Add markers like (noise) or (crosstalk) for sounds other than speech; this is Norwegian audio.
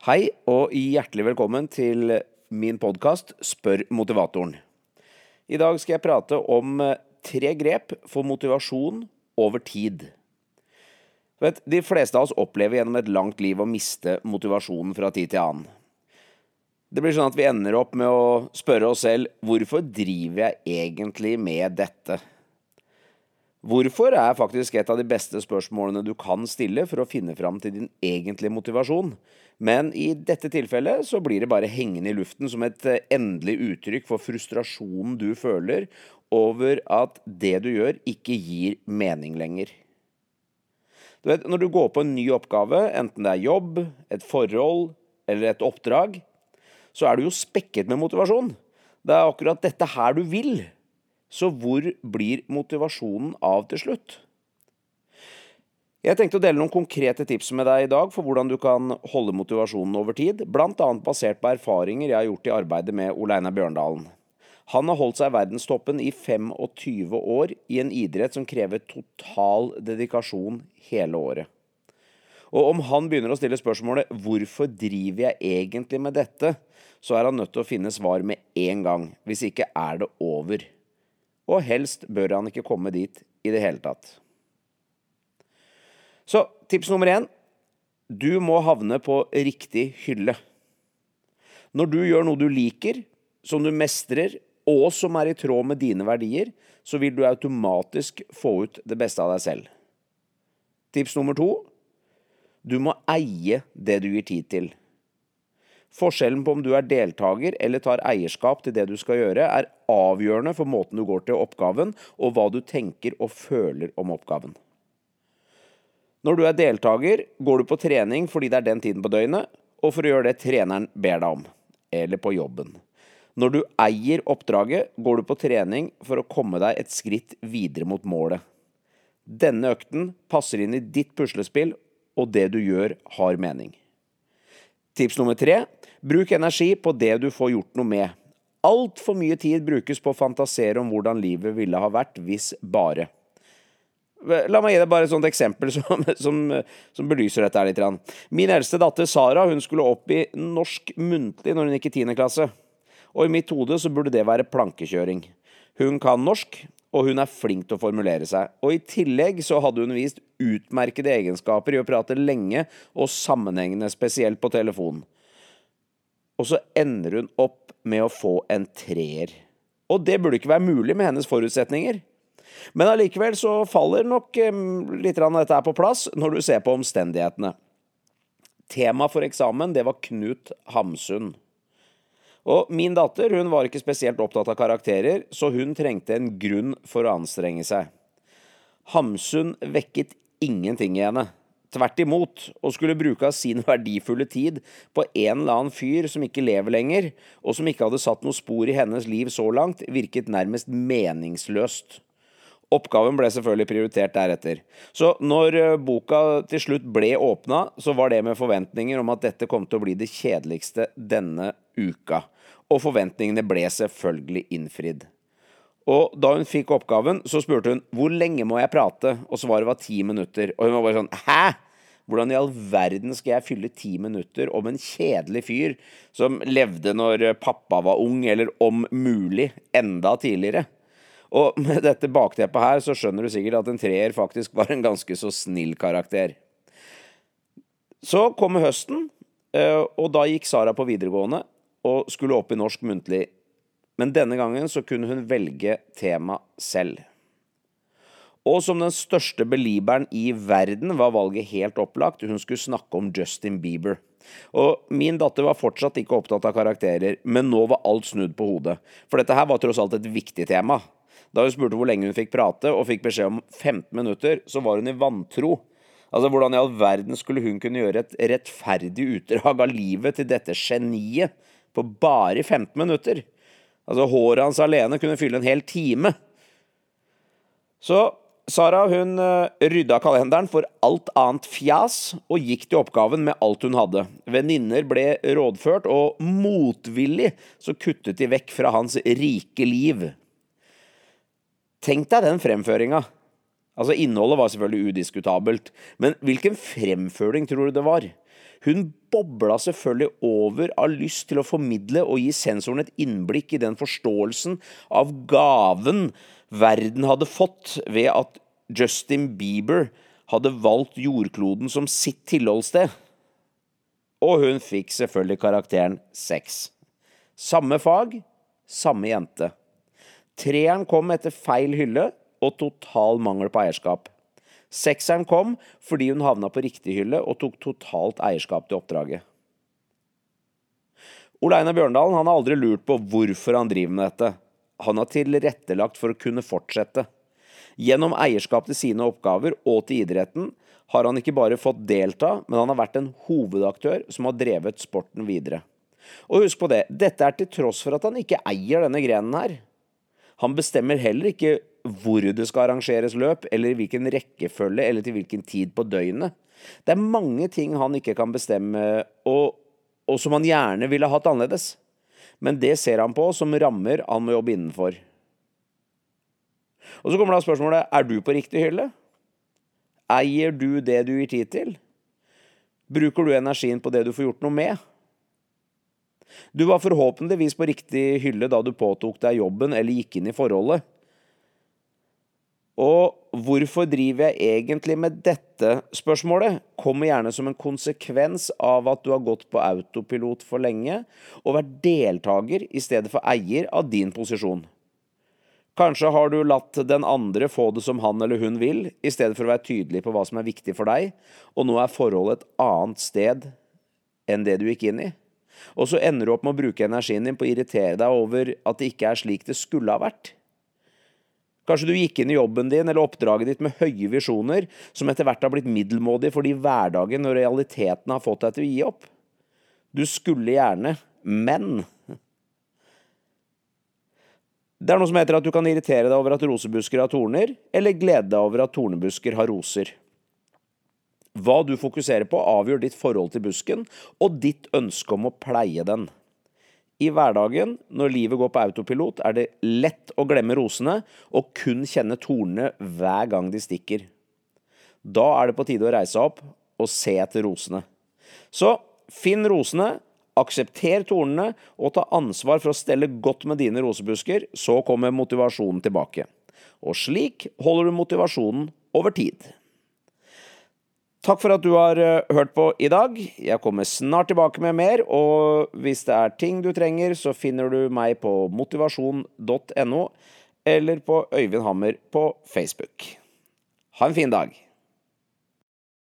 Hei og hjertelig velkommen til min podkast Spør motivatoren. I dag skal jeg prate om eh, tre grep for motivasjon over tid. Vet, de fleste av oss opplever gjennom et langt liv å miste motivasjonen fra tid til annen. Det blir sånn at vi ender opp med å spørre oss selv hvorfor driver jeg egentlig med dette? Hvorfor er faktisk et av de beste spørsmålene du kan stille for å finne fram til din egentlige motivasjon, men i dette tilfellet så blir det bare hengende i luften som et eh, endelig uttrykk for frustrasjonen du føler over at det du gjør, ikke gir mening lenger. Du vet, Når du går på en ny oppgave, enten det er jobb, et forhold eller et oppdrag, så er du jo spekket med motivasjon. Det er akkurat dette her du vil. Så hvor blir motivasjonen av til slutt? Jeg tenkte å dele noen konkrete tips med deg i dag for hvordan du kan holde motivasjonen over tid, bl.a. basert på erfaringer jeg har gjort i arbeidet med Ole Einar Bjørndalen. Han har holdt seg i verdenstoppen i 25 år i en idrett som krever total dedikasjon hele året. Og om han begynner å stille spørsmålet 'Hvorfor driver jeg egentlig med dette?', så er han nødt til å finne svar med en gang. Hvis ikke er det over og helst bør han ikke komme dit i det hele tatt. Så tips nummer én du må havne på riktig hylle. Når du gjør noe du liker, som du mestrer, og som er i tråd med dine verdier, så vil du automatisk få ut det beste av deg selv. Tips nummer to du må eie det du gir tid til. Forskjellen på om du er deltaker eller tar eierskap til det du skal gjøre, er avgjørende for måten du går til oppgaven, og hva du tenker og føler om oppgaven. Når du er deltaker, går du på trening fordi det er den tiden på døgnet, og for å gjøre det treneren ber deg om, eller på jobben. Når du eier oppdraget, går du på trening for å komme deg et skritt videre mot målet. Denne økten passer inn i ditt puslespill, og det du gjør, har mening. Tips nummer tre bruk energi på det du får gjort noe med. Altfor mye tid brukes på å fantasere om hvordan livet ville ha vært hvis bare. La meg gi deg bare et sånt eksempel (laughs) som, som, som belyser dette litt. Min eldste datter Sara hun skulle opp i norsk muntlig når hun gikk i 10. klasse. Og i mitt hode så burde det være plankekjøring. Hun kan norsk, og hun er flink til å formulere seg. Og i tillegg så hadde hun vist utmerkede egenskaper i å prate lenge og sammenhengende, spesielt på telefonen. Og så ender hun opp med å få en treer. Og det burde ikke være mulig med hennes forutsetninger. Men allikevel så faller nok litt av dette her på plass når du ser på omstendighetene. Tema for eksamen, det var Knut Hamsun. Og min datter hun var ikke spesielt opptatt av karakterer, så hun trengte en grunn for å anstrenge seg. Hamsun vekket ingenting i henne. Tvert imot, og skulle bruke av sin (laughs) verdifulle tid på en eller annen fyr som ikke lever lenger, og som ikke hadde satt noe spor i hennes liv så langt, virket nærmest meningsløst. Oppgaven ble selvfølgelig prioritert deretter. Så når eh, boka til slutt ble åpna, så var det med forventninger om at dette kom til å bli det kjedeligste denne uka. Og forventningene ble selvfølgelig innfridd. Og da hun fikk oppgaven, så spurte hun hvor lenge må jeg prate, og svaret var ti minutter. Og hun var bare sånn hæ? Hvordan i all verden skal jeg fylle ti minutter om en kjedelig fyr som levde når pappa var ung, eller om mulig enda tidligere? Og med dette bakteppet her, så skjønner du sikkert at en treer faktisk var en ganske så snill karakter. Så kommer høsten, eh, og da gikk Sara på videregående og skulle opp i norsk muntlig. Men denne gangen så kunne hun velge tema selv. Og som den største beliberen i verden var valget helt opplagt. Hun skulle snakke om Justin Bieber. Og min datter var fortsatt ikke opptatt av karakterer, men nå var alt snudd på hodet. For dette her var tross alt et viktig tema. Da hun spurte hvor lenge hun fikk prate, og fikk beskjed om 15 minutter, så var hun i vantro. Altså, Hvordan i all verden skulle hun kunne gjøre et rettferdig utdrag av livet til dette geniet på bare 15 minutter? Altså, Håret hans alene kunne fylle en hel time. Så Sara hun eh, rydda kalenderen for alt annet fjas og gikk til oppgaven med alt hun hadde. Venninner ble rådført, og motvillig så kuttet de vekk fra hans rike liv. Tenk deg den fremføringa. Altså, innholdet var selvfølgelig udiskutabelt, men hvilken fremføring tror du det var? Hun bobla selvfølgelig over av lyst til å formidle og gi sensoren et innblikk i den forståelsen av gaven verden hadde fått ved at Justin Bieber hadde valgt jordkloden som sitt tilholdssted. Og hun fikk selvfølgelig karakteren seks. Samme fag, samme jente. Treeren kom etter feil hylle og total mangel på eierskap. Sekseren kom fordi hun havna på riktig hylle og tok totalt eierskap til oppdraget. Ole Einar Bjørndalen har aldri lurt på hvorfor han driver med dette. Han har tilrettelagt for å kunne fortsette. Gjennom eierskap til sine oppgaver og til idretten har han ikke bare fått delta, men han har vært en hovedaktør som har drevet sporten videre. Og husk på det, dette er til tross for at han ikke eier denne grenen her. Han bestemmer heller ikke hvor det skal arrangeres løp, eller i hvilken rekkefølge eller til hvilken tid på døgnet. Det er mange ting han ikke kan bestemme, og, og som han gjerne ville hatt annerledes. Men det ser han på som rammer han må jobbe innenfor. Og så kommer da spørsmålet er du på riktig hylle. Eier du det du gir tid til? Bruker du energien på det du får gjort noe med? Du var forhåpentligvis på riktig hylle da du påtok deg jobben eller gikk inn i forholdet. Og hvorfor driver jeg egentlig med dette spørsmålet, kommer gjerne som en konsekvens av at du har gått på autopilot for lenge og vært deltaker i stedet for eier av din posisjon. Kanskje har du latt den andre få det som han eller hun vil, i stedet for å være tydelig på hva som er viktig for deg, og nå er forholdet et annet sted enn det du gikk inn i. Og så ender du opp med å bruke energien din på å irritere deg over at det ikke er slik det skulle ha vært. Kanskje du gikk inn i jobben din eller oppdraget ditt med høye visjoner, som etter hvert har blitt middelmådig fordi hverdagen og realiteten har fått deg til å gi opp. Du skulle gjerne, men Det er noe som heter at du kan irritere deg over at rosebusker har torner, eller glede deg over at tornebusker har roser. Hva du fokuserer på, avgjør ditt forhold til busken og ditt ønske om å pleie den. I hverdagen, når livet går på autopilot, er det lett å glemme rosene og kun kjenne tornene hver gang de stikker. Da er det på tide å reise opp og se etter rosene. Så finn rosene, aksepter tornene og ta ansvar for å stelle godt med dine rosebusker, så kommer motivasjonen tilbake. Og slik holder du motivasjonen over tid. Takk for at du har eh, hørt på i dag. Jeg kommer snart tilbake med mer, og hvis det er ting du trenger, så finner du meg på motivasjon.no eller på Øyvind Hammer på Facebook. Ha en fin dag.